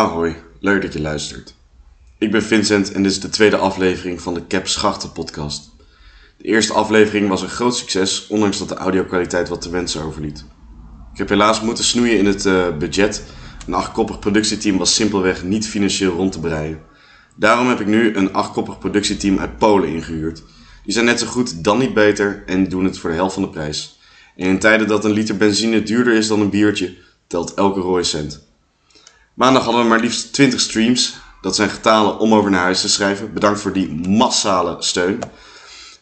Ahoy, leuk dat je luistert. Ik ben Vincent en dit is de tweede aflevering van de Cap Schachten podcast. De eerste aflevering was een groot succes, ondanks dat de audiokwaliteit wat te wensen overliet. Ik heb helaas moeten snoeien in het uh, budget. Een achtkoppig productieteam was simpelweg niet financieel rond te breien. Daarom heb ik nu een achtkoppig productieteam uit Polen ingehuurd. Die zijn net zo goed, dan niet beter en doen het voor de helft van de prijs. En in tijden dat een liter benzine duurder is dan een biertje, telt elke rode cent. Maandag hadden we maar liefst 20 streams. Dat zijn getalen om over naar huis te schrijven. Bedankt voor die massale steun.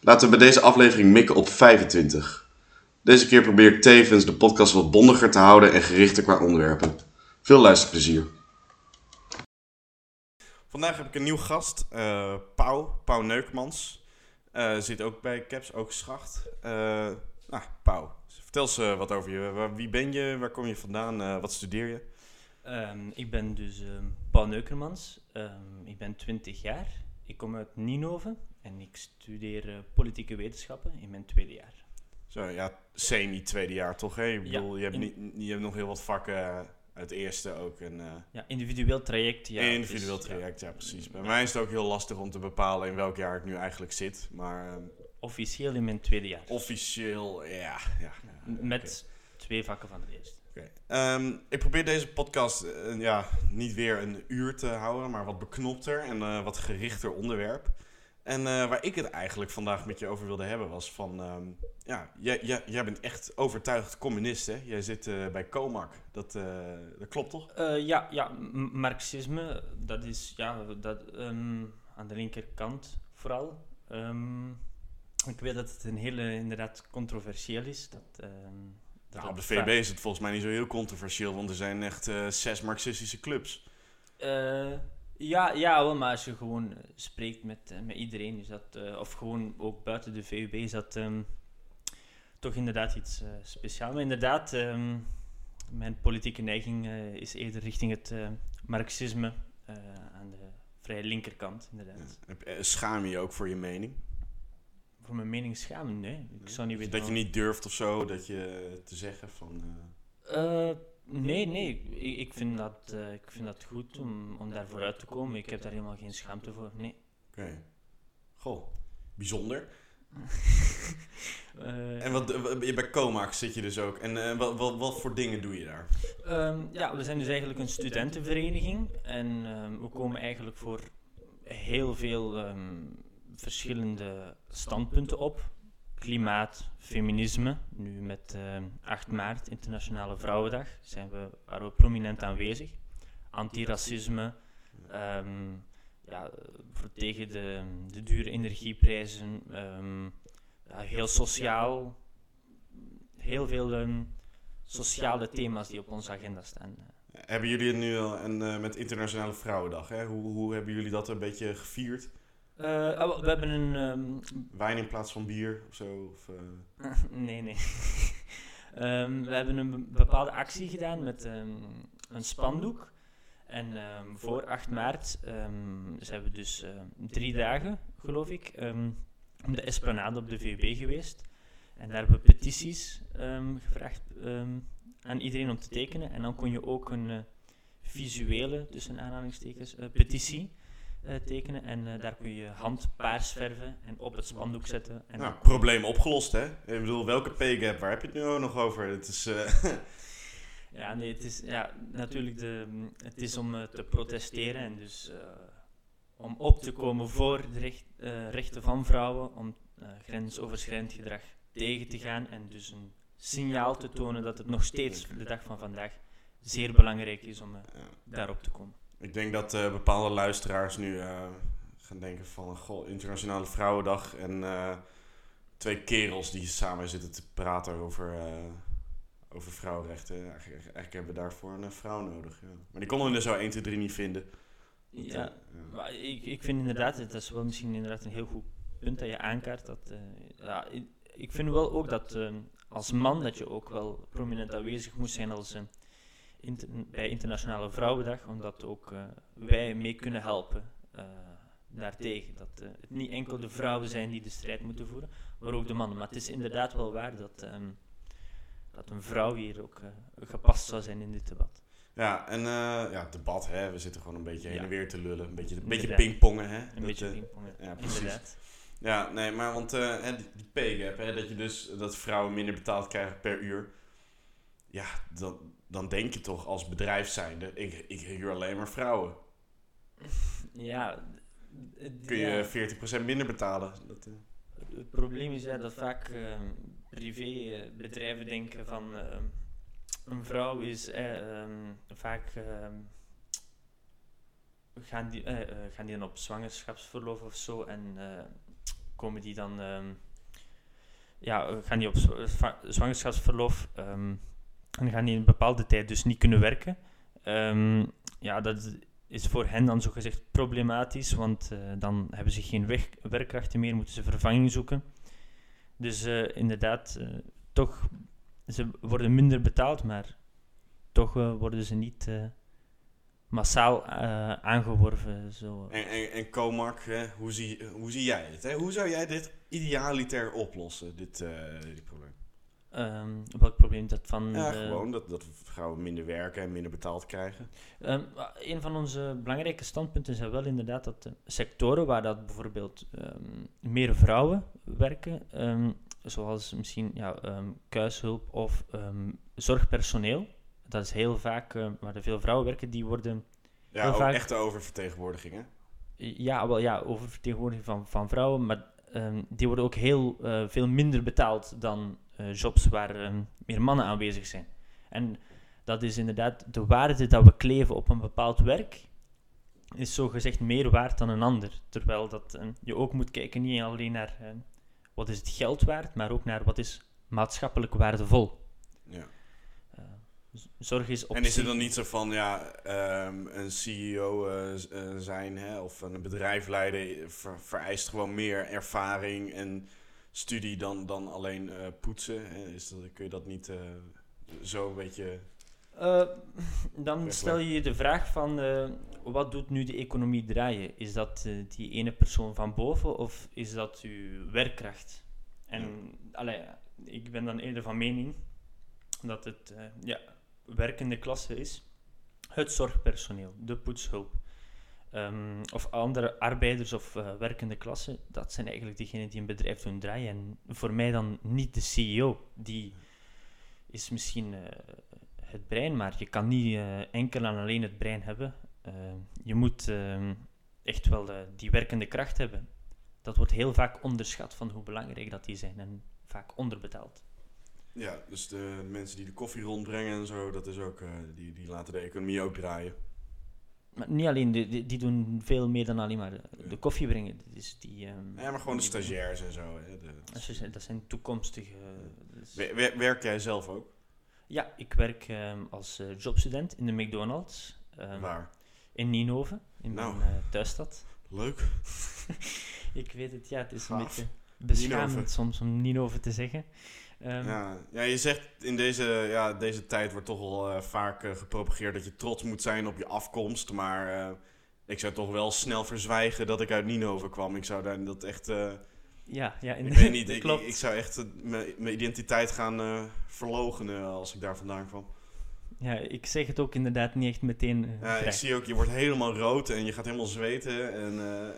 Laten we bij deze aflevering mikken op 25. Deze keer probeer ik tevens de podcast wat bondiger te houden en gerichter qua onderwerpen. Veel luisterplezier. Vandaag heb ik een nieuw gast, uh, Pauw, Pauw Neukmans. Uh, zit ook bij Caps, ook geschacht. Uh, nou, Pauw, vertel eens wat over je. Wie ben je, waar kom je vandaan, wat studeer je? Um, ik ben dus um, Paul Neukermans. Um, ik ben 20 jaar. Ik kom uit Ninove en ik studeer uh, politieke wetenschappen in mijn tweede jaar. Zo, ja, semi tweede jaar toch? Hè? Ik bedoel, je, hebt niet, je hebt nog heel wat vakken uit het eerste ook. En, uh, ja, individueel traject. Ja, individueel dus, traject, ja, ja precies. Bij mij is het ook heel lastig om te bepalen in welk jaar ik nu eigenlijk zit. Maar, officieel in mijn tweede jaar. Officieel, ja. ja, Met twee vakken van het eerste. Ehm, ik probeer deze podcast uh, ja, niet weer een uur te houden, maar wat beknopter en uh, wat gerichter onderwerp. En uh, waar ik het eigenlijk vandaag met je over wilde hebben was van... Um, ja, jij, jij, bent echt overtuigd communist, hè? Jij zit bij Comac. Dat, dat klopt toch? ja, ja, marxisme, dat is ja, dat, um, aan de linkerkant vooral. ik weet dat het een hele, inderdaad, controversieel is. Dat nou, op de VB is het volgens mij niet zo heel controversieel, want er zijn echt uh, zes marxistische clubs. Uh, ja, ja wel, maar als je gewoon eh, spreekt met, met iedereen, is dat, of gewoon ook buiten de VUB, is dat um, toch inderdaad iets speciaals. Maar inderdaad, um, mijn politieke neiging is eerder richting het marxisme aan de vrij linkerkant, inderdaad. Ja. Schaam je je ook voor je mening? Voor mijn mening schamen. Nee, ik zou niet weten. Dat je niet durft of zo, dat je te zeggen van. Uh... Uh, nee, nee. Ik, ik, vind dat, uh, ik vind dat goed om, om daar vooruit te komen. Ik heb daar helemaal geen schaamte voor. Nee. Oké. Okay. Goh, bijzonder. en wat, je bij Comax zit je dus ook. En wat, wat, wat voor dingen doe je daar? Um, ja, we zijn dus eigenlijk een studentenvereniging. En um, we komen eigenlijk voor heel veel um, verschillende standpunten op. Klimaat, feminisme. Nu met uh, eh, 8 maart, Internationale Vrouwendag, zijn we, waren we prominent aanwezig. Antiracisme, um, ja, voor tegen de, de dure energieprijzen. Um, ja, heel sociaal. Heel veel um, sociale thema's die op onze agenda staan. Hebben jullie het nu een, uh, met Internationale Vrouwendag? Hè? Hoe, hoe hebben jullie dat een beetje gevierd? Uh, oh, we hebben een... Um... Wijn in plaats van bier of zo? Of, uh... nee, nee. um, we hebben een bepaalde actie gedaan met um, een spandoek. En voor 8 maart zijn we dus drie dagen, geloof ik, op de Esplanade op de VUB geweest. En daar hebben we petities gevraagd aan iedereen om te tekenen. En dan kon je ook een uh, visuele, tussen aanhalingstekens, petitie uh, tekenen. En uh, daar kun je hand paars verven en op het spandoek zetten. En nou, probleem opgelost, hè? Ik bedoel, welke pay-gap? Waar heb je het nu ook nog over? Het is... Uh... ja, nee, het is ja, natuurlijk de, het is om te protesteren en dus om op te komen voor de recht, rechten van vrouwen, om grensoverschrijdend gedrag tegen te gaan en dus een signaal te tonen dat het nog steeds de dag van vandaag zeer belangrijk is om daarop te komen. Ik denk dat uh, bepaalde luisteraars nu uh, gaan denken van... Goh, Internationale Vrouwendag en uh, twee kerels die samen zitten te praten over, over vrouwenrechten. Eigenlijk, eigenlijk, hebben we daarvoor een vrouw nodig. Ja. Maar die konden we er zo 1, 2, 3 niet vinden. Ja, ja. maar ik, ik vind inderdaad, dat is wel misschien inderdaad een heel goed punt dat je aankaart. Dat, ja, ik vind wel ook dat als man dat je ook wel prominent aanwezig moet zijn als inter bij Internationale Vrouwendag, omdat ook uh, wij mee kunnen helpen uh, daartegen. Dat uh, het niet enkel de vrouwen zijn die de strijd moeten voeren, maar ook de mannen. Maar het is inderdaad wel waar dat, um, dat een vrouw hier ook gepast zou zijn in dit debat. Ja, en eh, ja, debat, hè. We zitten gewoon een beetje heen Ja. en weer te lullen. Een beetje, een beetje pingpongen, hè. Een Dat, beetje eh, pingpongen. ja, precies. Inderdaad. Ja, nee, maar want eh, die, die pay gap, hè, dat je dus dat vrouwen minder betaald krijgen per uur. Ja, dan, dan denk je toch als bedrijf zijnde, ik, ik huur alleen maar vrouwen. Ja, Kun ja. je 40% minder betalen. Dat, eh, Het probleem is ja, dat vaak ehm, privébedrijven denken van ehm, een vrouw is eh, ehm, vaak gaan, die, eh, eh, gaan die dan op zwangerschapsverlof of zo en eh, komen die dan ja, eh, gaan die op zwa- zwa- zwangerschapsverlof en gaan die een bepaalde tijd dus niet kunnen werken. Ehm, ja, dat is voor hen dan zogezegd problematisch, want eh, dan hebben ze geen weg, werkkrachten meer, moeten ze vervanging zoeken. Dus eh, inderdaad, eh, toch, ze worden minder betaald, maar toch worden ze niet massaal aangeworven. Zo. En, en, en Comac, hè, hoe, zie, hoe zie jij het? Hè? Hoe zou jij dit idealiter oplossen, dit, dit probleem? Ehm, welk probleem dat van... Ja, de- gewoon dat, dat vrouwen minder werken en minder betaald krijgen. Ehm, een van onze belangrijke standpunten zijn wel inderdaad dat de sectoren waar dat bijvoorbeeld ehm, meer vrouwen werken, zoals misschien ja, kuishulp of zorgpersoneel, dat is heel vaak waar er veel vrouwen werken, die worden Ja, vaak- echte oververtegenwoordiging, hè? ja, wel ja, oververtegenwoordiging van, van vrouwen, maar die worden ook heel eh, veel minder betaald dan eh, jobs waar ehm, meer mannen aanwezig zijn. En dat is inderdaad de waarde dat we kleven op een bepaald werk, is zogezegd meer waard dan een ander. Terwijl dat, eh, je ook moet kijken niet alleen naar eh, wat is het geld waard, maar ook naar wat is maatschappelijk waardevol. Ja. Eh, zorg is op En is het zich- dan niet zo van, ja, ehm, een CEO eh, eh, zijn hè, of een bedrijf leiden ver- vereist gewoon meer ervaring en studie dan, dan alleen eh, poetsen? Hè? Is dat, kun je dat niet eh, zo een beetje... Eh, dan stel je je de vraag van, eh, wat doet nu de economie draaien? Is dat eh, die ene persoon van boven of is dat uw werkkracht? En allee, ik ben dan eerder van mening dat het eh, ja, werkende klasse is. Het zorgpersoneel, de poetshulp. Ehm, of andere arbeiders of eh, werkende klasse, dat zijn eigenlijk diegenen die een bedrijf doen draaien. En voor mij dan niet de CEO. Die is misschien eh, het brein, maar je kan niet eh, enkel en alleen het brein hebben. Eh, je moet ehm, echt wel die werkende kracht hebben. Dat wordt heel vaak onderschat van hoe belangrijk dat die zijn en vaak onderbetaald. Ja, dus de mensen die de koffie rondbrengen en zo, dat is ook, die, die laten de economie ook draaien. Maar niet alleen, die, die, die doen veel meer dan alleen maar de, koffie brengen. Dus die, ehm, Ja, maar gewoon de stagiairs en zo. Hè, de- Dat zijn, toekomstige... dus- Wer- wer- werk jij zelf ook? Ja, ik werk ehm, als eh, jobstudent in de McDonald's ehm, Waar? in Nienhoven, in Nou. mijn eh, thuisstad. Leuk. Ik weet het, ja, het is een beetje beschamend Nienhoven. soms om Nienhoven te zeggen. Ehm, Ja, ja, je zegt in deze, ja, deze tijd wordt toch wel eh, vaak eh, gepropageerd dat je trots moet zijn op je afkomst. Maar eh, ik zou toch wel snel verzwijgen dat ik uit Nienhoven kwam. Ik zou daar dat echt. Ja, ja ik weet niet, ik, zou echt mijn identiteit gaan verlogenen als ik daar vandaan kwam. Ja, ik zeg het ook inderdaad niet echt meteen eh, Ja, ik zie ook, je wordt helemaal rood en je gaat helemaal zweten. En, eh,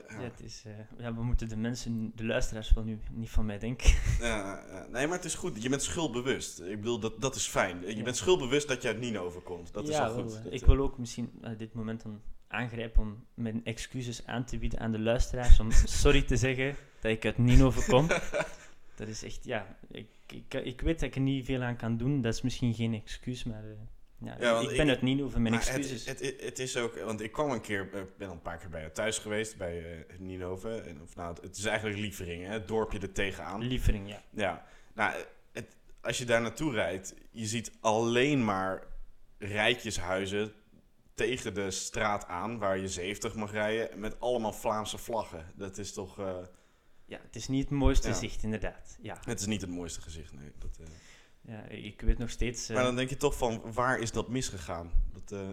Ja, ja. het is, eh, ja, we moeten de mensen, de luisteraars wel nu niet van mij denken. Ja, nee, maar het is goed. Je bent schuldbewust. Ik bedoel, dat, dat is fijn. Je Ja. bent schuldbewust dat je uit Nienhoven komt. Dat is al goed. wel, Dat, ik wil ook misschien dit moment dan aangrijpen om mijn excuses aan te bieden aan de luisteraars. Om sorry te zeggen dat ik uit Nienhoven kom. Dat is echt, ja, ik, ik, ik weet dat ik er niet veel aan kan doen. Dat is misschien geen excuus, maar ja, ik ben ik- uit Nienhoven, mijn excuses. Het, het, het is ook, want ik kwam een keer, ik ben al een paar keer bij jou thuis geweest, bij uh. En, of, nou, het is eigenlijk Lieveringen, hè, het dorpje er tegenaan. Lievering, ja. Ja, nou, het, als je daar naartoe rijdt, je ziet alleen maar rijtjeshuizen tegen de straat aan, waar je 70 mag rijden, met allemaal Vlaamse vlaggen. Dat is toch, eh, Ja, het is niet het mooiste Ja. zicht, inderdaad. Ja, het is niet het mooiste gezicht, nee. Dat, eh. Ja ik weet nog steeds... eh, Maar dan denk je toch van, waar is dat misgegaan? Dat, eh,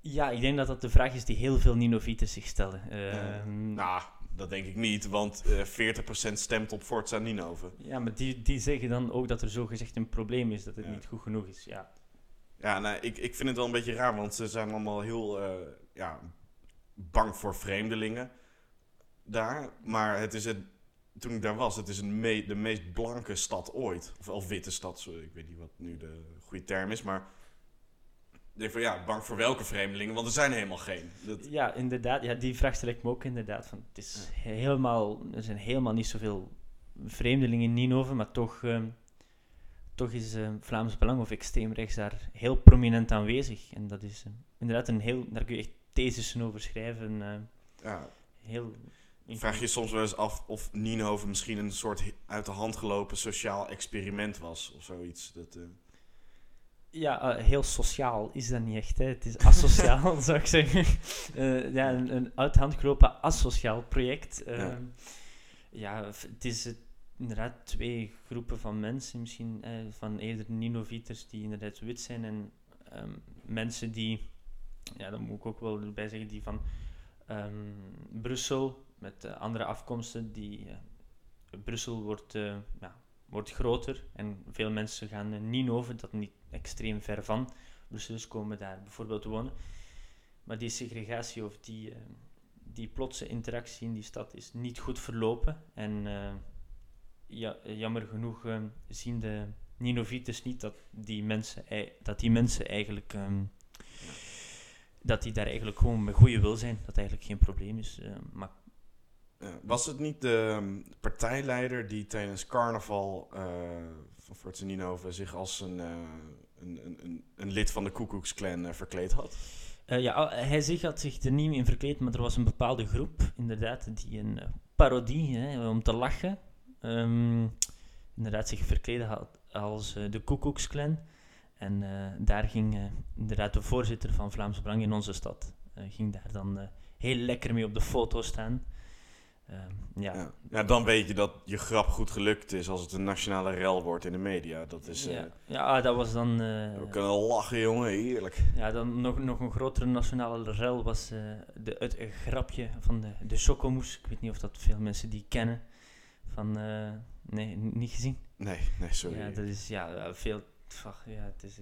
Ja, ik denk dat dat de vraag is die heel veel Ninovieten zich stellen. Ehm, nou, dat denk ik niet, want eh 40% stemt op Forza Nienhoven. Ja, maar die, die zeggen dan ook dat er zogezegd een probleem is, dat het Ja. niet goed genoeg is. Ja, Ja, nou, ik, ik vind het wel een beetje raar, want ze zijn allemaal heel ja, bang voor vreemdelingen daar. Maar het is het, toen ik daar was, het is een me- de meest blanke stad ooit. Of, of witte stad, sorry, ik weet niet wat nu de goede term is, maar... Ik denk van ja, bang voor welke vreemdelingen, want er zijn helemaal geen. Dat, Ja, inderdaad. Ja, die vraag stel ik me ook inderdaad. Van, het is helemaal, er zijn helemaal niet zoveel vreemdelingen in Ninove, maar toch, ehm, toch is ehm, Vlaams Belang of extreem rechts daar heel prominent aanwezig. En dat is ehm, inderdaad een heel, daar kun je echt thesissen over schrijven. ja, heel vraag je soms wel eens af of Nienhoven misschien een soort uit de hand gelopen sociaal experiment was of zoiets. Dat, eh, Ja, eh, heel sociaal is dat niet echt. Hè. Het is asociaal, zou ik zeggen. Eh, ja, een, een uit de hand gelopen asociaal project. Ja. f- het is inderdaad twee groepen van mensen, misschien van eerder Ninovieters die inderdaad wit zijn en ehm, mensen die, ja, dat moet ik ook wel erbij zeggen, die van ehm, Brussel met eh, andere afkomsten, die eh, Brussel wordt, eh, ja, wordt groter en veel mensen gaan uh, Ninove, dat niet extreem ver van Brussel is, komen daar bijvoorbeeld wonen. Maar die segregatie of die, die plotse interactie in die stad is niet goed verlopen. En ja, jammer genoeg zien de Ninovites niet dat die mensen, dat die mensen eigenlijk... ehm, dat die daar eigenlijk gewoon met goede wil zijn. Dat eigenlijk geen probleem is. maar was het niet de ehm, partijleider die tijdens carnaval eh, van Forza Ninove zich als een, eh, een, een, een, een lid van de Klan eh, verkleed had? Ja, hij zich had zich er niet in verkleed, maar er was een bepaalde groep, inderdaad, die een parodie, hè, om te lachen, ehm, inderdaad zich verkleden had als de Klan. En daar ging inderdaad de voorzitter van Vlaams Belang in onze stad, ging daar dan heel lekker mee op de foto staan. Ehm, ja, Ja. ja, dan weet je dat je grap goed gelukt is als het een nationale rel wordt in de media. Dat is... eh, ja, ja, dat was dan... eh, we kunnen lachen, jongen, heerlijk. Ja, dan nog, nog een grotere nationale rel was eh, de, het grapje van de, de. Ik weet niet of dat veel mensen die kennen. Van, nee, niet gezien? Nee, nee, sorry. Ja, dat is ja, veel, ach, ja, het is,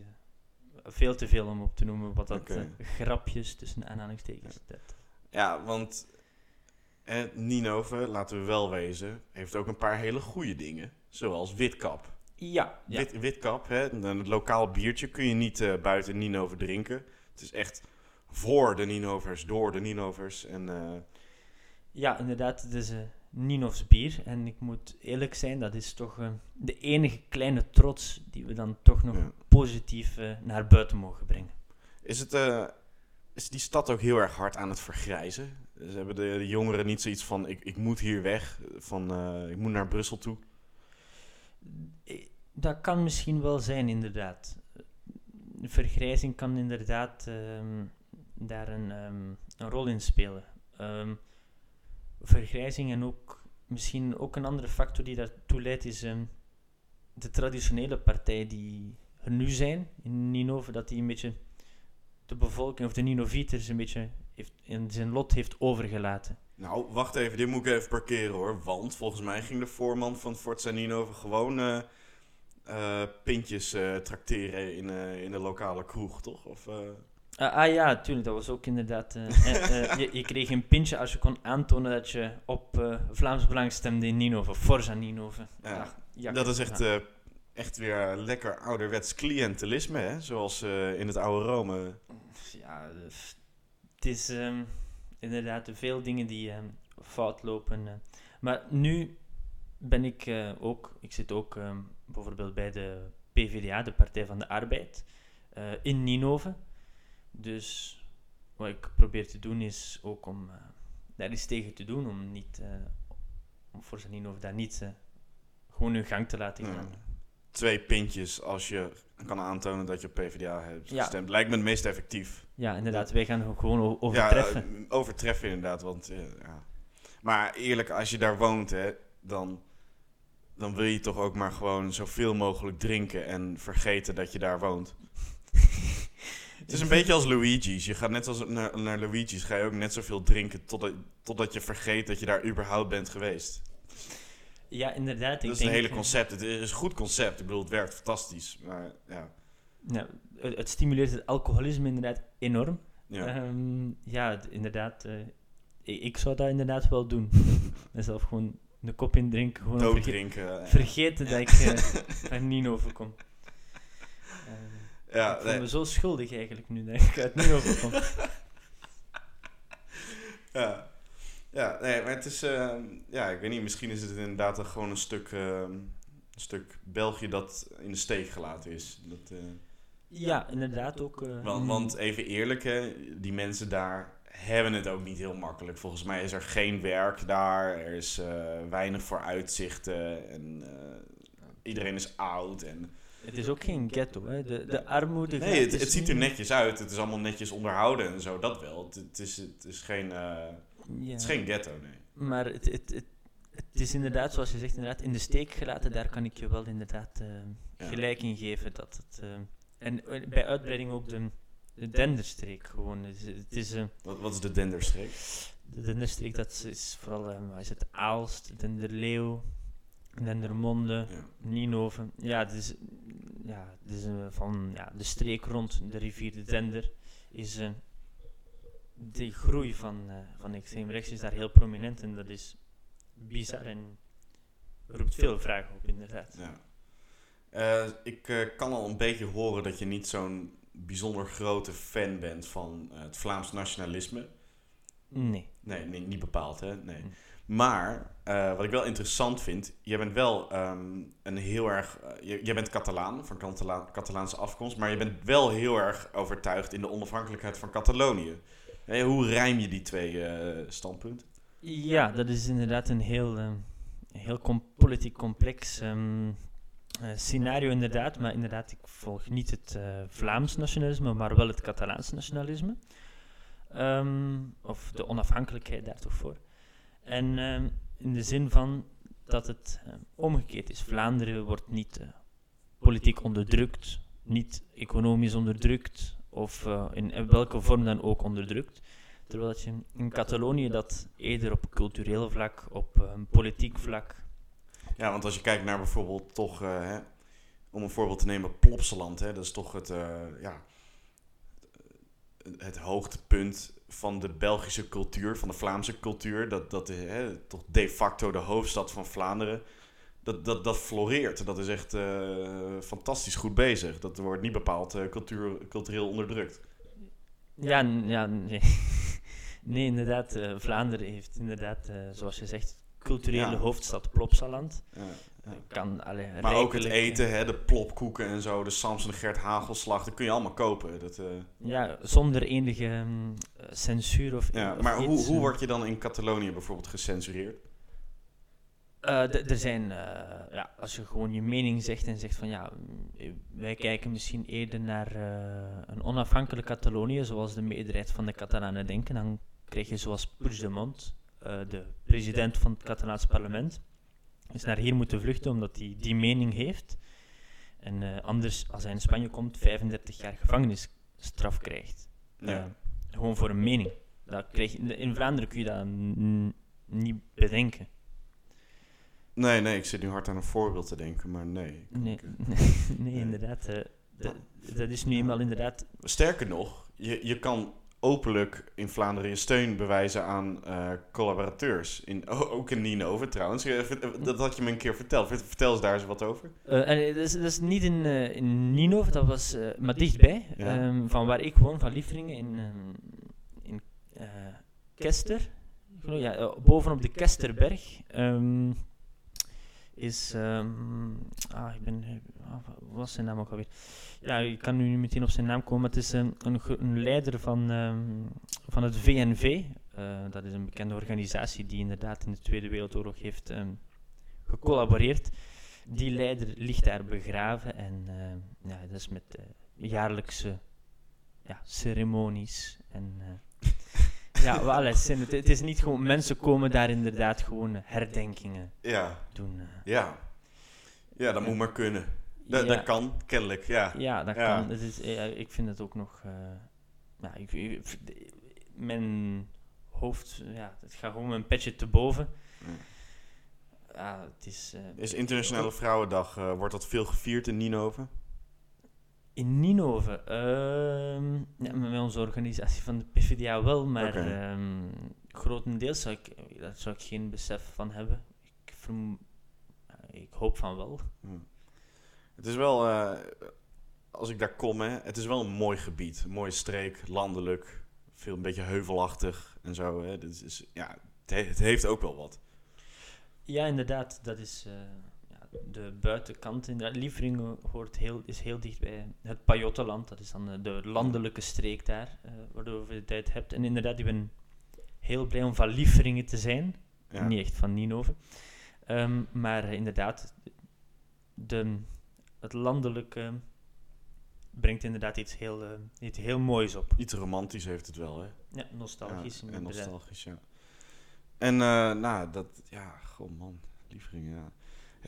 veel te veel om op te noemen wat dat grapjes tussen aanhalingstekens. Dat, Ja, want eh, Ninove, laten we wel wezen, heeft ook een paar hele goede dingen. Zoals Witkap. ja, ja. Wit, Witkap, hè, een lokaal biertje, kun je niet eh, buiten Ninove drinken. Het is echt voor de Ninovers, door de Ninovers. En eh, ja, inderdaad, het is eh Ninovs bier. En ik moet eerlijk zijn, dat is toch de enige kleine trots die we dan toch nog Ja. positief naar buiten mogen brengen. is, het, is die stad ook heel erg hard aan het vergrijzen? Ze hebben de, jongeren niet zoiets van, ik, ik moet hier weg, van eh, ik moet naar Brussel toe. Eh, Dat kan misschien wel zijn, inderdaad. De vergrijzing kan inderdaad ehm, daar een, ehm, een rol in spelen. Ehm, vergrijzing en ook misschien ook een andere factor die daartoe leidt is de traditionele partijen die er nu zijn in Ninove, dat die een beetje de bevolking of de Ninovieters een beetje heeft, in zijn lot heeft overgelaten. Nou, wacht even, dit moet ik even parkeren hoor. Want volgens mij ging de voorman van Forza Ninove gewoon eh, eh, pintjes eh trakteren in, in de lokale kroeg, toch? Of, Ah, ah ja, tuurlijk, dat was ook inderdaad. je, je kreeg een pintje als je kon aantonen dat je op Vlaams Belang stemde in Ninove, Forza Ninove. Ja, dat is echt, echt weer lekker ouderwets cliëntelisme, hè? Zoals eh, in het oude Rome. Ja, eh, het is ehm, inderdaad veel dingen die ehm, fout lopen. eh. Maar nu ben ik eh, ook, ik zit ook ehm, bijvoorbeeld bij de PvdA, de Partij van de Arbeid, in Ninove. Dus wat ik probeer te doen is ook om daar iets tegen te doen, om niet, om voor zijn Ninove daar niet gewoon hun gang te laten Ja. Twee pintjes als je kan aantonen dat je op PvdA hebt Ja. gestemd. Lijkt me het meest effectief. Ja, inderdaad, wij gaan gewoon overtreffen. Ja, eh, overtreffen inderdaad. Want, eh, ja. Maar eerlijk, als je daar woont, hè, dan, dan wil je toch ook maar gewoon zoveel mogelijk drinken en vergeten dat je daar woont. Het is een beetje als Luigi's. Je gaat net als naar, naar Luigi's, ga je ook net zoveel drinken totdat, totdat je vergeet dat je daar überhaupt bent geweest. Ja, inderdaad. ik dat is een hele eh, concept. Het is een goed concept. Ik bedoel, het werkt fantastisch. Maar ja, nou, het, het stimuleert het alcoholisme inderdaad enorm. Ja. Ehm, ja, inderdaad. eh, ik, ik zou dat inderdaad wel doen. Mezelf gewoon de kop indrinken. Gewoon verge- Dooddrinken. eh, vergeten dat ik eh er niet overkom. Eh, ja, ik voel nee, me zo schuldig eigenlijk nu dat ik uit niet overkom. ja. Ja, nee, maar het is... eh, ja, ik weet niet, misschien is het inderdaad gewoon een stuk... eh, een stuk België dat in de steek gelaten is. Dat, eh, Ja, inderdaad ook. eh, Want, mm, want even eerlijk, hè, die mensen daar hebben het ook niet heel makkelijk. Volgens mij is er geen werk daar, er is eh, weinig vooruitzichten en iedereen is oud. En... Het is ook geen ghetto, hè. De, de armoede... Nee, het, het ziet er netjes uit, het is allemaal netjes onderhouden en zo, dat wel. Het, het is, het, is geen, Ja. het is geen ghetto, nee. Maar het, het, het, het is inderdaad, zoals je zegt, inderdaad in de steek gelaten. Daar kan ik je wel inderdaad Ja. gelijk in geven. Dat het, eh, en eh, bij uitbreiding ook de, de Denderstreek gewoon. Het is, het is, eh, Wat, wat is de Denderstreek? de Denderstreek, dat is, vooral, is het, Aalst, Denderleeuw, Dendermonde, Ja. Nienhoven. Ja, het is, ja, het is van ja, de streek rond de rivier de Dender is eh, de groei van, eh, van extreem rechts is daar heel prominent en dat is bizar en roept veel vragen op inderdaad. Ja. Eh, ik eh, kan al een beetje horen dat je niet zo'n bijzonder grote fan bent van het Vlaams nationalisme. Nee. Nee, nee, niet bepaald, hè? Nee. Mm. Maar wat ik wel interessant vind, jij bent wel ehm, een heel erg. je- jij bent Catalaan, van Catala- Catalaanse afkomst, maar je bent wel heel erg overtuigd in de onafhankelijkheid van Catalonië. Hoe rijm je die twee eh, standpunten? Ja, dat is inderdaad een heel, eh, heel politiek complex ehm, eh, scenario inderdaad. Maar inderdaad, ik volg niet het Vlaams nationalisme, maar wel het Catalaans nationalisme. Ehm, of de onafhankelijkheid daar toch voor. En ehm, in de zin van dat het omgekeerd is. Vlaanderen wordt niet politiek onderdrukt, niet economisch onderdrukt, of eh, in welke vorm dan ook onderdrukt. Terwijl dat je in Catalonië dat eerder op cultureel vlak, op eh, politiek vlak. Ja, want als je kijkt naar bijvoorbeeld toch, eh, hè, om een voorbeeld te nemen, Plopsaland, hè, dat is toch het, ja, het hoogtepunt van de Belgische cultuur, van de Vlaamse cultuur. Dat, dat is hè, toch de facto de hoofdstad van Vlaanderen. Dat, dat, dat floreert. Dat is echt eh, fantastisch goed bezig. Dat wordt niet bepaald eh, cultuur, cultureel onderdrukt. Ja, ja nee. nee, inderdaad. eh, Vlaanderen heeft inderdaad, eh, zoals je zegt, culturele Ja. hoofdstad Plopsaland. Ja, ja. Kan, allee, Maar ook het eten, hè, de plopkoeken en zo, de Samson Gert Hagelslag, dat kun je allemaal kopen. Dat, eh, Ja, zonder enige mm, censuur of ja. of Maar hoe, iets, hoe word je dan in Catalonië bijvoorbeeld gecensureerd? Eh, er zijn, eh, ja, als je gewoon je mening zegt en zegt van ja, mm, eh, wij kijken misschien eerder naar een onafhankelijk Catalonië, zoals de meerderheid van de Catalanen denken, dan krijg je zoals Puigdemont, de president van het Catalaans parlement, is naar hier moeten vluchten omdat hij die mening heeft. En anders, als hij in Spanje komt, 35 jaar gevangenisstraf krijgt. Ja. Gewoon voor een mening. Dat krijg je, in Vlaanderen kun je dat niet bedenken. Nee, nee, ik zit nu hard aan een voorbeeld te denken, maar nee. Nee, nee, inderdaad. eh, dat, dat is nu eenmaal inderdaad. Sterker nog, je, je kan openlijk in Vlaanderen je steun bewijzen aan eh, collaborateurs. In, ook in Ninove trouwens. Ver- Dat had je me een keer verteld. Vert- Vertel eens daar eens wat over. eh, en dat, is, dat is niet in, eh in Ninove, dat was eh, maar dichtbij. Ja. ehm, van waar ik woon, van Liefringen, in, ehm, in eh, Kester. Ja, eh, bovenop de Kesterberg. ehm, is. ehm, ah, ik ben. ah, wat was zijn naam ook alweer? Ja, ik kan nu niet meteen op zijn naam komen. Het is een, een, een leider van, ehm, van het VNV. Eh, dat is een bekende organisatie die inderdaad in de Tweede Wereldoorlog heeft ehm, gecollaboreerd. Die leider ligt daar begraven en ehm, ja, dat is met eh, jaarlijkse ja, ceremonies. En, eh, ja, wel, zijn- het, het is niet gewoon, mensen komen daar inderdaad gewoon eh, herdenkingen Ja, doen. eh. ja. Ja, dat moet maar kunnen. Dat, ja, dat kan, kennelijk, ja. Ja, dat Ja. kan. Het is, ja, ik vind het ook nog. eh, ja, ik, ik- mijn hoofd, ja, het gaat gewoon een petje te boven. Ja. Ja, het is. eh, Is Internationale Vrouwendag, eh, wordt dat veel gevierd in Ninove? In Ninove, ehm, ja, met onze organisatie van de PvdA wel, maar Oké. ehm, grotendeels zou ik, daar zou ik geen besef van hebben. Ik, vermo- ik hoop van wel. Het is wel, eh, als ik daar kom, hè, het is wel een mooi gebied. Een mooie streek, landelijk, veel een beetje heuvelachtig en zo. Hè. Dit is, ja, het, he- het heeft ook wel wat. Ja, inderdaad, dat is eh, de buitenkant. Inderdaad. Lieveringen hoort heel, is heel dicht bij het Pajottenland. Dat is dan de landelijke streek daar, eh waardoor je de tijd hebt. En inderdaad, ik ben heel blij om van Lieveringen te zijn. Ja. Niet echt van Ninove. Ehm, maar inderdaad, de, het landelijke brengt inderdaad iets heel, eh, iets heel moois op. Iets romantisch heeft het wel, hè? Ja, nostalgisch. Ja, en nostalgisch, ja. En, eh, nou, dat, ja, goh man, lieveringen, ja.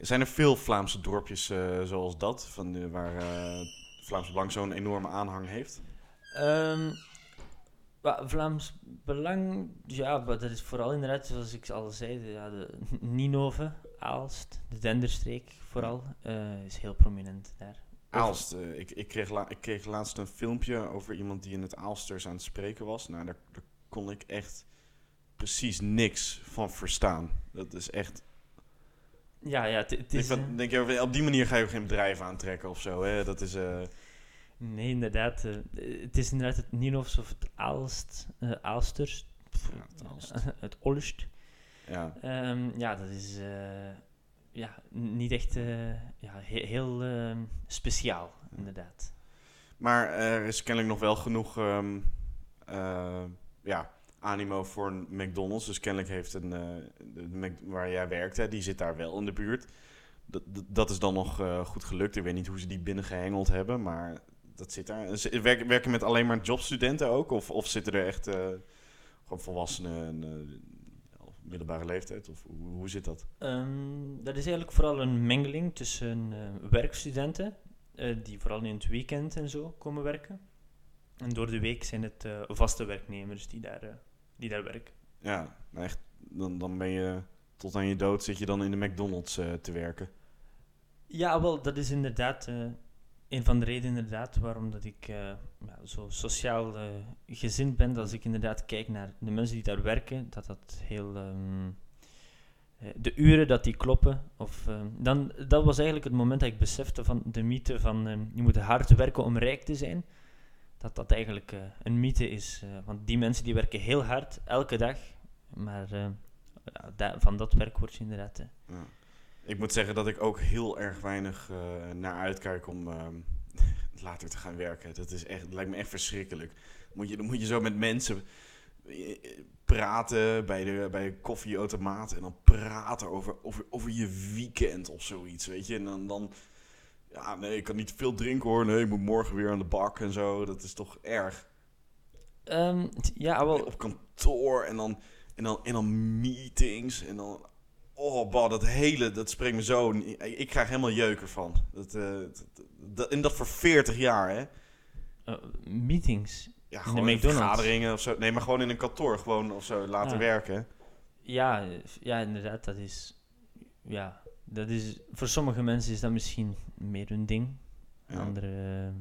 Zijn er veel Vlaamse dorpjes eh, zoals dat, van de, waar eh Vlaamse Belang zo'n enorme aanhang heeft? Ehm, Vlaams Belang, ja, maar dat is vooral inderdaad, zoals ik al zei, de, ja, de Ninove, Aalst, de Denderstreek vooral, eh, is heel prominent daar. Aalst, ik, ik, kreeg la- ik kreeg laatst een filmpje over iemand die in het Aalsters aan het spreken was. Nou, daar, daar kon ik echt precies niks van verstaan. Dat is echt... Ja, ja, het- is... van- eh, denk je, op die manier ga je ook geen bedrijf aantrekken of zo, hè? Dat is... eh, Nee, inderdaad. eh, het is inderdaad het Ninofs of het Aalst, eh Aalsters. Pff, Ja, het Aalst. het Olst. ja. Ehm, ja, dat is ja, niet echt ja, he- heel ehm, speciaal, inderdaad. Maar er is kennelijk nog wel genoeg ehm, eh, ja, animo voor een McDonald's. Dus kennelijk heeft een, eh, waar jij werkt, hè, die zit daar wel in de buurt. Dat, dat, is dan nog eh, goed gelukt. Ik weet niet hoe ze die binnengehengeld hebben, maar dat zit daar. Werken, werken met alleen maar jobstudenten ook? Of, of zitten er echt eh, gewoon volwassenen en middelbare leeftijd? Of hoe, zit dat? Ehm, dat is eigenlijk vooral een mengeling tussen werkstudenten, die vooral in het weekend en zo komen werken. En door de week zijn het vaste werknemers die daar, die daar werken. Ja, nou echt, dan, dan ben je tot aan je dood zit je dan in de McDonald's eh, te werken. Ja, wel, dat is inderdaad eh, een van de redenen inderdaad waarom dat ik eh, ja, zo sociaal gezind ben. Dat als ik inderdaad kijk naar de mensen die daar werken, dat dat heel... ehm, eh, de uren dat die kloppen. Of, ehm, dan, dat was eigenlijk het moment dat ik besefte van de mythe van ehm, je moet hard werken om rijk te zijn. Dat dat eigenlijk eh, een mythe is. eh, want die mensen die werken heel hard, elke dag. Maar eh, van dat werk word je inderdaad... Ja. Ik moet zeggen dat ik ook heel erg weinig naar uitkijk om later te gaan werken. Dat is echt, lijkt me echt verschrikkelijk. Moet je, dan moet je zo met mensen praten bij de, bij de koffieautomaat en dan praten over, over, over je weekend of zoiets, weet je. En dan, dan, ja, nee, ik kan niet veel drinken hoor. Nee, ik moet morgen weer aan de bak en zo. Dat is toch erg. Ehm, ja, wel... Op kantoor en dan, en dan, en dan meetings en dan... Oh, bah, dat hele, dat spreekt me zo... Ik, krijg helemaal jeuk ervan. Dat, eh, dat, dat- en dat voor 40 jaar, hè? eh, meetings. Ja, gewoon in vergaderingen of zo. Nee, maar gewoon in een kantoor gewoon of zo laten Ah. werken. Ja, ja, inderdaad, dat is... Ja, dat is... Voor sommige mensen is dat misschien meer hun ding. Ja. Andere...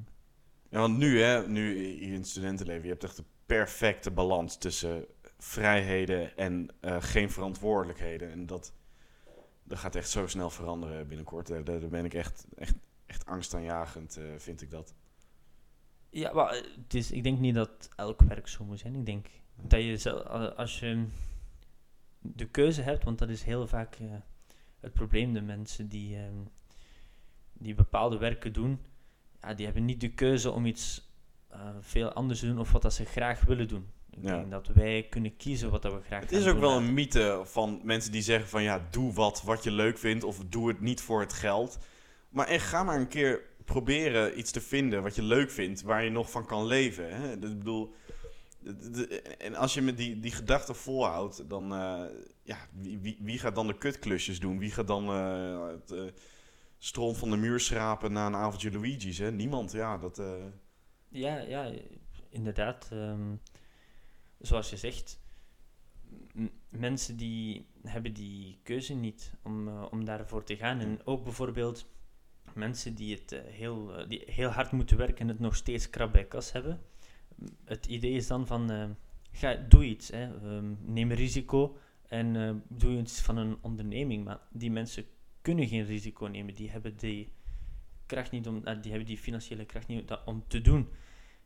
Ja, want nu, hè, nu hier in het studentenleven, je hebt echt de perfecte balans tussen vrijheden en eh, geen verantwoordelijkheden. En dat, dat gaat echt zo snel veranderen binnenkort. Daar, ben ik echt, echt, echt angstaanjagend, eh vind ik dat. Ja, maar eh, het is, ik denk niet dat elk werk zo moet zijn. Ik denk dat je als je de keuze hebt, want dat is heel vaak het probleem, de mensen die, ehm, die bepaalde werken doen, ja, die hebben niet de keuze om iets eh, veel anders te doen of wat dat ze graag willen doen. Ik Ja. denk dat wij kunnen kiezen wat dat we graag Het gaan is ook doen wel een mythe van mensen die zeggen van ja, doe wat wat je leuk vindt of doe het niet voor het geld. Maar echt, ga maar een keer proberen iets te vinden wat je leuk vindt, waar je nog van kan leven. Hè? Ik bedoel, en als je met die, die gedachte volhoudt, dan eh, ja, wie, wie, gaat dan de kutklusjes doen? Wie gaat dan eh, het eh, stroom van de muur schrapen na een avondje Luigi's? Hè? Niemand, ja. Dat, eh, Ja, ja, inderdaad. ehm, zoals je zegt, mensen die hebben die keuze niet om, om daarvoor te gaan. En ook bijvoorbeeld mensen die, het, heel, die heel hard moeten werken en het nog steeds krap bij kas hebben. Het idee is dan van, ga, doe iets, hè. Ehm, neem risico en eh, doe iets van een onderneming. Maar die mensen kunnen geen risico nemen, die hebben die kracht niet om, eh, die hebben die financiële kracht niet om dat- om te doen.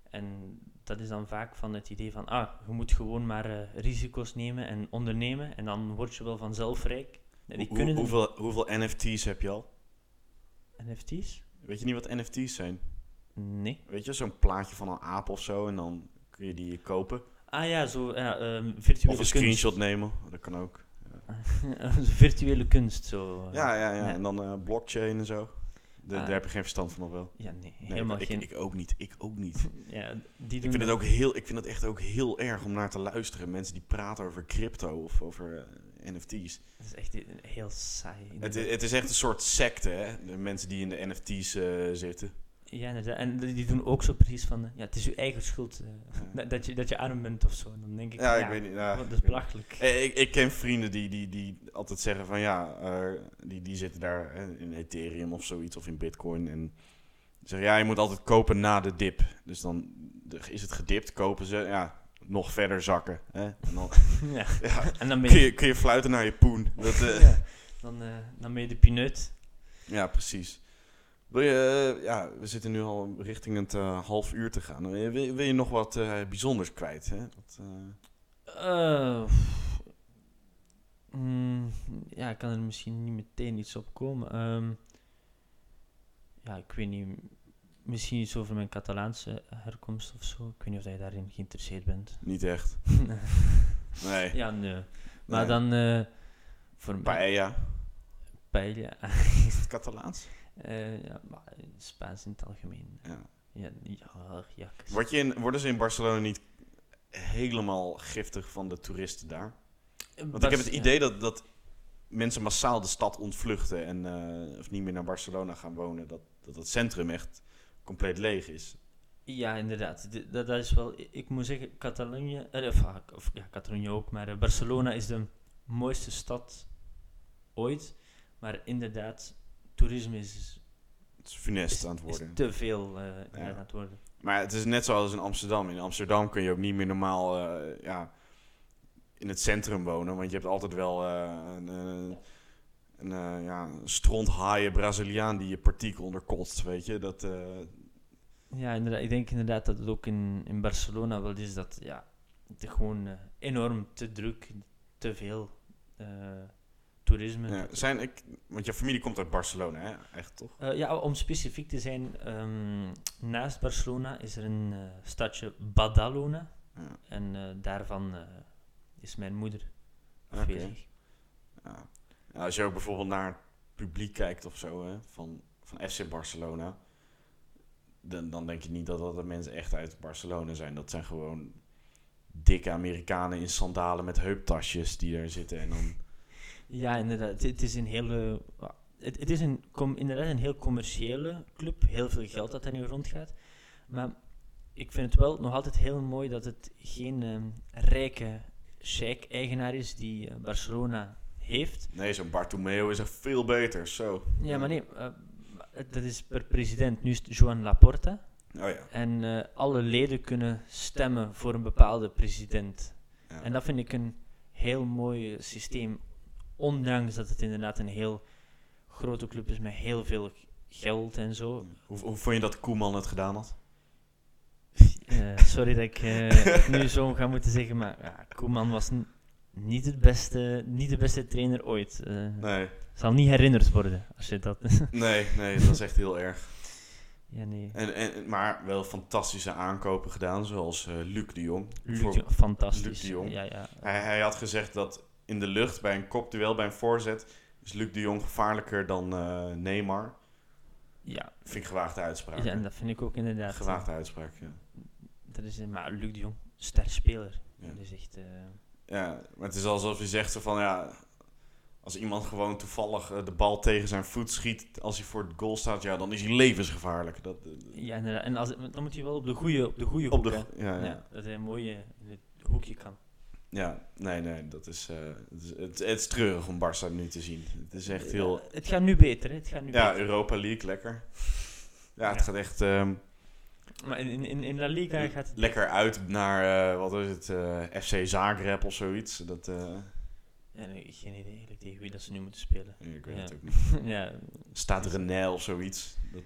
En dat is dan vaak van het idee van, ah, je moet gewoon maar eh, risico's nemen en ondernemen en dan word je wel vanzelf rijk. Nee, die Hoe- kunnen hoeveel, hoeveel NFT's heb je al? NFT's? Weet je niet wat NFT's zijn? Nee. Weet je, zo'n plaatje van een aap of zo en dan kun je die kopen. Ah ja, zo ja, ehm, virtuele Of een screenshot nemen, dat kan ook. kunst. virtuele kunst, zo. eh. Ja, ja, ja. Ja. En dan eh, blockchain en zo. De- Ah. Daar heb je geen verstand van of wel? Ja, nee, Nee, helemaal ik, geen... ik ook niet. Ik ook niet. ja, die Ik doen vind, het ook heel, ik vind het echt ook heel erg om naar te luisteren. Mensen die praten over crypto of over eh, NFT's. Dat is echt heel saai. Het, het is echt een soort secte, hè? De mensen die in de NFT's zitten. Ja, inderdaad. En die doen ook zo precies van... eh, Ja, het is uw eigen schuld eh, Ja. dat, je, dat je arm bent of zo. En dan denk ik... Ja, Ja, ik weet niet. Ja, dat is belachelijk. Eh, Ik, ik ken vrienden die, die, die altijd zeggen van ja, die, die zitten daar in Ethereum of zoiets of in Bitcoin. En zeggen ja, je moet altijd kopen na de dip. Dus dan is het gedipt, kopen ze, ja, nog verder zakken. Hè? En dan ja. En dan kun, je... je, kun je fluiten naar je poen. Dat, dan, dan ben je de pineut. Ja, precies. Wil je, eh, ja, we zitten nu al richting het eh, half uur te gaan. Wil je, wil je nog wat eh, bijzonders kwijt? Hè? Wat, eh, Eh, mm, ja, ik kan er misschien niet meteen iets op komen. Ehm, ja, ik weet niet. Misschien iets over mijn Catalaanse herkomst of zo. Ik weet niet of je daarin geïnteresseerd bent. niet echt. Nee. ja, nee. Maar Nee. dan eh voor mij. Paella. Paella. Is het Catalaans? Eh, ja, maar Spaans in het algemeen. Ja. Ja, ja, ja. Word je in, worden ze in Barcelona niet helemaal giftig van de toeristen daar? Want ik heb het idee dat, dat mensen massaal de stad ontvluchten en eh, of niet meer naar Barcelona gaan wonen. Dat, dat het centrum echt compleet leeg is. Ja, inderdaad. Dat, dat is wel... Ik moet zeggen, Catalonië... eh, Of, ah, of ja, Catalonië ook, maar eh, Barcelona is de mooiste stad ooit. Maar inderdaad, toerisme is, Het is funest is, aan het is worden. te veel eh, aan het worden. Maar het is net zoals in Amsterdam. In Amsterdam kun je ook niet meer normaal eh, ja, in het centrum wonen. Want je hebt altijd wel eh, een, een, ja, een stronthaaie Braziliaan die je partikel onderkotst. Weet je, dat... Ja, inderdaad. Ik denk inderdaad dat het ook in, in Barcelona wel is dat... Ja, het is gewoon enorm te druk, te veel toerisme. ja, zijn ik, want je familie komt uit Barcelona, hè? Echt toch? Eh, ja, om specifiek te zijn, ehm, naast Barcelona is er een eh, stadje Badalona. Ja. En eh, daarvan is mijn moeder afwezig. Ja. Ja, als je ook bijvoorbeeld naar het publiek kijkt of zo, hè, van, van FC Barcelona, dan, dan denk je niet dat dat de mensen echt uit Barcelona zijn. Dat zijn gewoon dikke Amerikanen in sandalen met heuptasjes die daar zitten. En dan, Ja, inderdaad. Het, is een hele... Het, het is een, com, inderdaad een heel commerciële club. Heel veel geld dat er nu rondgaat. Maar ik vind het wel nog altijd heel mooi dat het geen ehm, rijke sheik-eigenaar is die eh, Barcelona heeft. nee, zo'n Bartomeu is echt veel beter. Zo. Ja, maar nee, eh, dat is per president. Nu is het Joan Laporta. Oh ja. En eh, alle leden kunnen stemmen voor een bepaalde president. ja. En dat vind ik een heel mooi systeem. Ondanks dat het inderdaad een heel grote club is met heel veel geld en zo. Hoe, hoe vond je dat Koeman het gedaan had? Eh, sorry dat ik eh, nu zo ga moeten zeggen, maar ja, Koeman was niet, het beste, niet de beste trainer ooit. Eh, Nee, Zal niet herinnerd worden als je dat. nee, nee, dat is echt heel erg. ja, nee. En, en, maar wel fantastische aankopen gedaan, zoals Luc de Jong. Luc de Jong, fantastisch. Luc de Jong. Ja, ja. Hij, hij had gezegd dat in de lucht bij een kopduel, bij een voorzet, is Luc de Jong gevaarlijker dan eh, Neymar. Ja, Vind ik gewaagde uitspraak. ja, en dat vind ik ook inderdaad. Gewaagde uitspraak, ja. Dat is, maar Luc de Jong, ster speler. Ja. Dat is echt... eh, ja. Maar het is alsof je zegt zo van, ja, als iemand gewoon toevallig eh, de bal tegen zijn voet schiet als hij voor het goal staat, ja, dan is hij levensgevaarlijk. Dat, Ja, inderdaad. En als, dan moet hij wel op de goede op de goede op hoek, de, Ja, ja. dat hij een mooie in het hoekje kan. Ja, nee, nee, dat is, eh, het, is het, het is treurig om Barça nu te zien. Het is echt heel... Ja, het gaat nu beter, hè? Het gaat nu Ja, beter. Europa League, lekker. Ja, het Ja. gaat echt ehm, Maar in, in, in La Liga gaat het... lekker uit naar, eh, wat is het, eh, FC Zagreb of zoiets. Dat, Ja, nee, geen idee eigenlijk tegen wie dat ze nu moeten spelen. ik weet Ja. het ook niet. ja, Staat Renel of zoiets. Dat,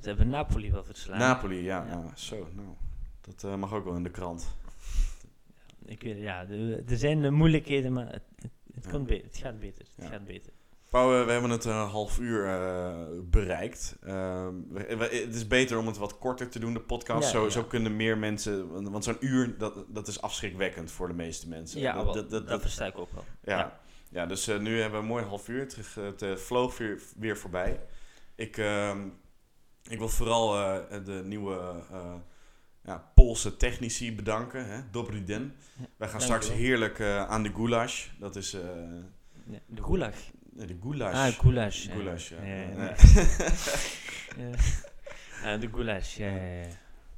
ze hebben Napoli wel verslaan. Napoli, ja, Ja. ja. Zo, nou. Dat mag ook wel in de krant. Ik weet, ja, de- er zijn eh, moeilijkheden, maar het, het, het, Ja. komt be- het gaat beter. Het Ja. gaat beter. Pauw, eh, we hebben het een half uur eh, bereikt. Ehm, we- we- het is beter om het wat korter te doen, de podcast. Ja, zo, ja. zo kunnen meer mensen... Want want zo'n uur, dat, dat is afschrikwekkend voor de meeste mensen. Ja, dat, wel, dat, dat, dat versta ik ook wel. ja. ja. Ja. dus eh, nu hebben we een mooi half uur. Het, het eh, vloog weer, weer voorbij. Ik, ehm, ik wil vooral eh, de nieuwe eh, ja, Poolse technici bedanken. Hè? Dobry den. Ja, Wij gaan straks wel. heerlijk eh, aan de goulash. Dat is... eh, de gulag. nee, de goulash. Ah, goulash. Goulash, ja. De goulash, ja.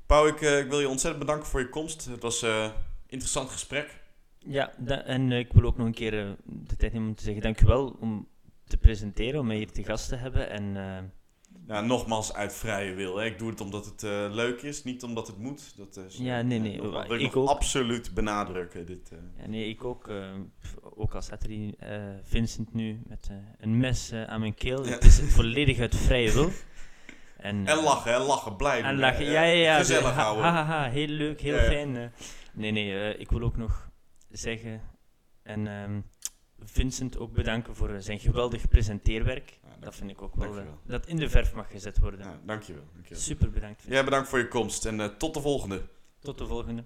Pauw, ik, eh, ik wil je ontzettend bedanken voor je komst. Het was een eh, interessant gesprek. Ja, en eh, ik wil ook nog een keer eh, de tijd nemen om te zeggen dankjewel om te presenteren, om mij hier te gast te hebben. En eh, Ja, nogmaals uit vrije wil. Hè. Ik doe het omdat het eh, leuk is, niet omdat het moet. Dat is, Ja, nee, nee, Dat wil ik, ik nog ook. absoluut benadrukken. Dit, eh. ja, nee, ik ook, eh, pff, ook al staat er hier eh, Vincent nu met eh, een mes eh, aan mijn keel. Ja. Het is volledig uit vrije wil. En, En eh, lachen, hè, lachen, blij En lachen, ja, ja, ja. Gezellig ha, houden. ha, ha, ha, heel leuk, heel fijn. eh. Nee, nee, eh, ik wil ook nog zeggen en ehm, Vincent ook bedanken voor eh, zijn geweldig presenteerwerk. Ja, Dat vind ik ook wel, eh, dankjewel. dat in de verf mag gezet worden. Ja, dankjewel. dankjewel. Super bedankt. Jij bedankt voor je komst en eh, tot de volgende. Tot de volgende.